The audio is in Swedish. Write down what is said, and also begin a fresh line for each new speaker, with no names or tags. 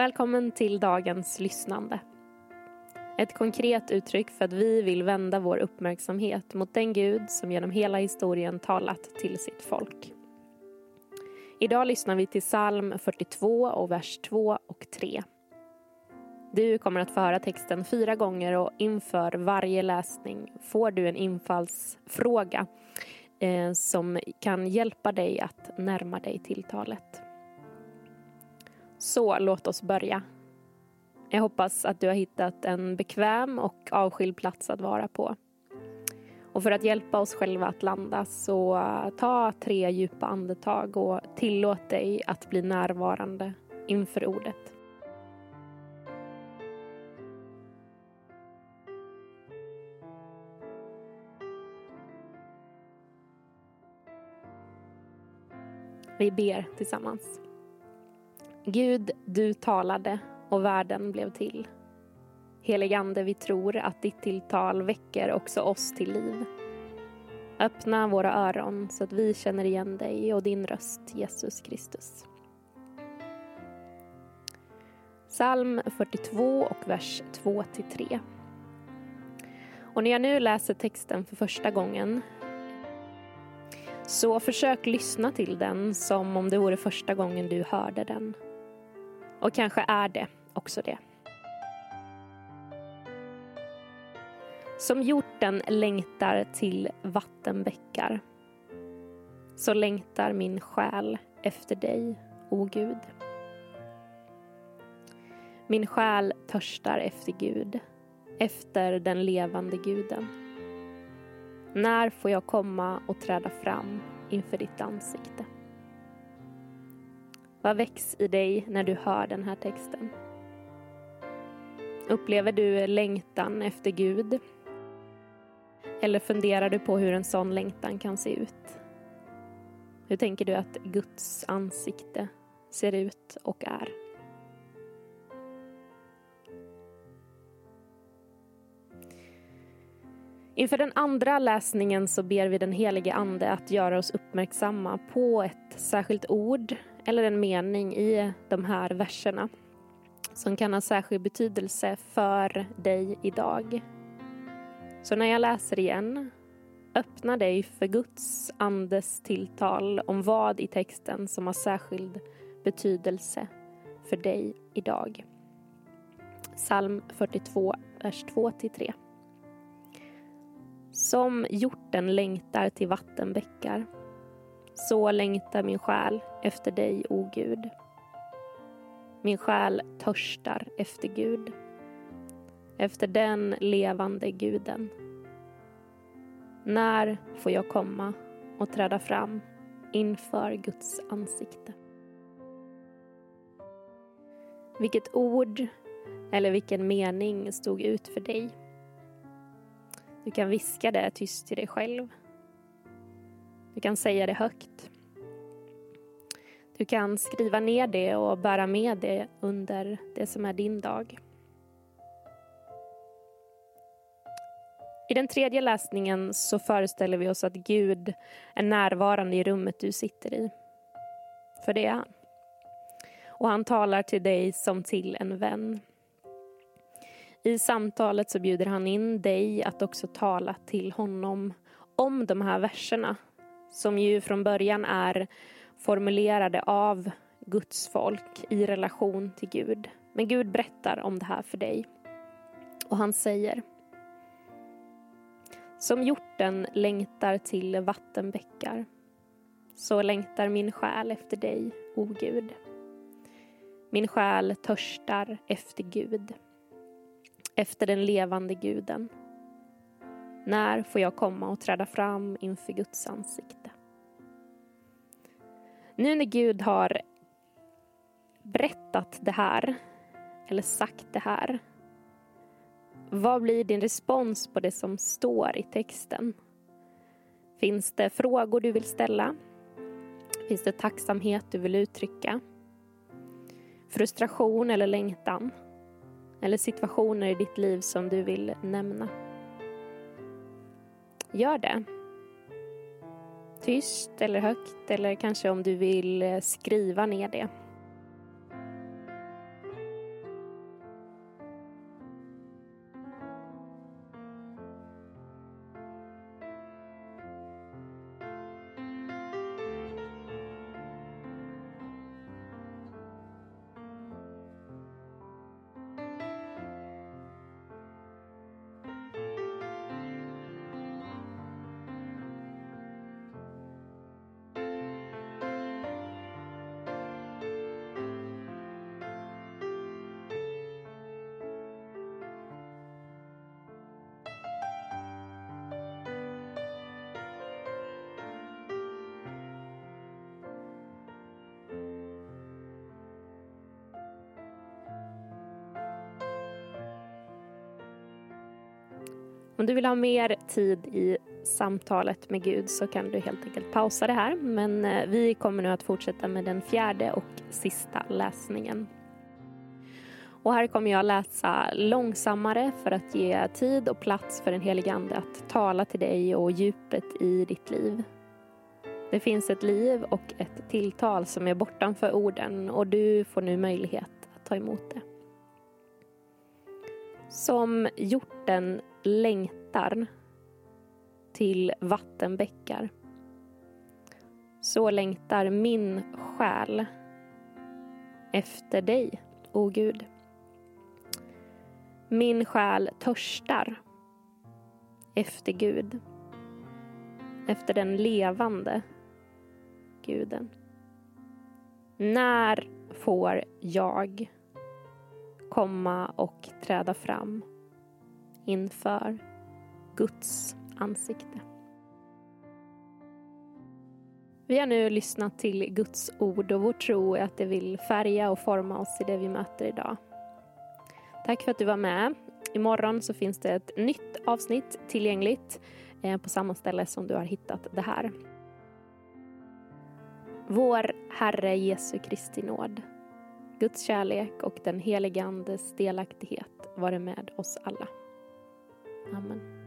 Välkommen till dagens lyssnande. Ett konkret uttryck för att vi vill vända vår uppmärksamhet mot den Gud som genom hela historien talat till sitt folk. Idag lyssnar vi till psalm 42 och vers 2 och 3. Du kommer att få höra texten fyra gånger och inför varje läsning får du en infallsfråga eh, som kan hjälpa dig att närma dig tilltalet. Så låt oss börja. Jag hoppas att du har hittat en bekväm och avskild plats att vara på. Och för att hjälpa oss själva att landa så ta tre djupa andetag och tillåt dig att bli närvarande inför ordet. Vi ber tillsammans. Gud, du talade och världen blev till. Heligande, vi tror att ditt tilltal väcker också oss till liv. Öppna våra öron så att vi känner igen dig och din röst, Jesus Kristus. Psalm 42 och vers 2-3. Och när jag nu läser texten för första gången så försök lyssna till den som om det vore första gången du hörde den. Och kanske är det också det. Som hjorten längtar till vattenbäckar så längtar min själ efter dig, o Gud. Min själ törstar efter Gud, efter den levande guden. När får jag komma och träda fram inför ditt ansikte? Vad väcks i dig när du hör den här texten? Upplever du längtan efter Gud? Eller funderar du på hur en sån längtan kan se ut? Hur tänker du att Guds ansikte ser ut och är? Inför den andra läsningen så ber vi den helige Ande att göra oss uppmärksamma på ett särskilt ord eller en mening i de här verserna som kan ha särskild betydelse för dig idag. Så när jag läser igen, öppna dig för Guds andes tilltal om vad i texten som har särskild betydelse för dig idag. Psalm 42, vers 2-3. Som hjorten längtar till vattenbäckar så längtar min själ efter dig, o Gud. Min själ törstar efter Gud, efter den levande guden. När får jag komma och träda fram inför Guds ansikte? Vilket ord eller vilken mening stod ut för dig? Du kan viska det tyst till dig själv. Du kan säga det högt. Du kan skriva ner det och bära med det under det som är din dag. I den tredje läsningen så föreställer vi oss att Gud är närvarande i rummet du sitter i. För det är han. Och han talar till dig som till en vän. I samtalet så bjuder han in dig att också tala till honom om de här verserna som ju från början är formulerade av Guds folk i relation till Gud. Men Gud berättar om det här för dig. Och han säger Som hjorten längtar till vattenbäckar så längtar min själ efter dig, o Gud. Min själ törstar efter Gud efter den levande guden. När får jag komma och träda fram inför Guds ansikte? Nu när Gud har berättat det här, eller sagt det här, vad blir din respons på det som står i texten? Finns det frågor du vill ställa? Finns det tacksamhet du vill uttrycka? Frustration eller längtan? eller situationer i ditt liv som du vill nämna. Gör det. Tyst eller högt eller kanske om du vill eh, skriva ner det. Om du vill ha mer tid i samtalet med Gud så kan du helt enkelt pausa det här. Men eh, vi kommer nu att fortsätta med den fjärde och sista läsningen. Och här kommer jag läsa långsammare för att ge tid och plats för den helige Ande att tala till dig och djupet i ditt liv. Det finns ett liv och ett tilltal som är bortanför orden och du får nu möjlighet att ta emot det. Som hjorten längtar till vattenbäckar så längtar min själ efter dig, o Gud. Min själ törstar efter Gud, efter den levande guden. När får jag komma och träda fram inför Guds ansikte? Vi har nu lyssnat till Guds ord och vår tro är att det vill färga och forma oss i det vi möter idag. Tack för att du var med. Imorgon så finns det ett nytt avsnitt tillgängligt eh, på samma ställe som du har hittat det här. Vår Herre Jesu Kristi nåd, Guds kärlek och den helige Andes delaktighet vare med oss alla. Amen.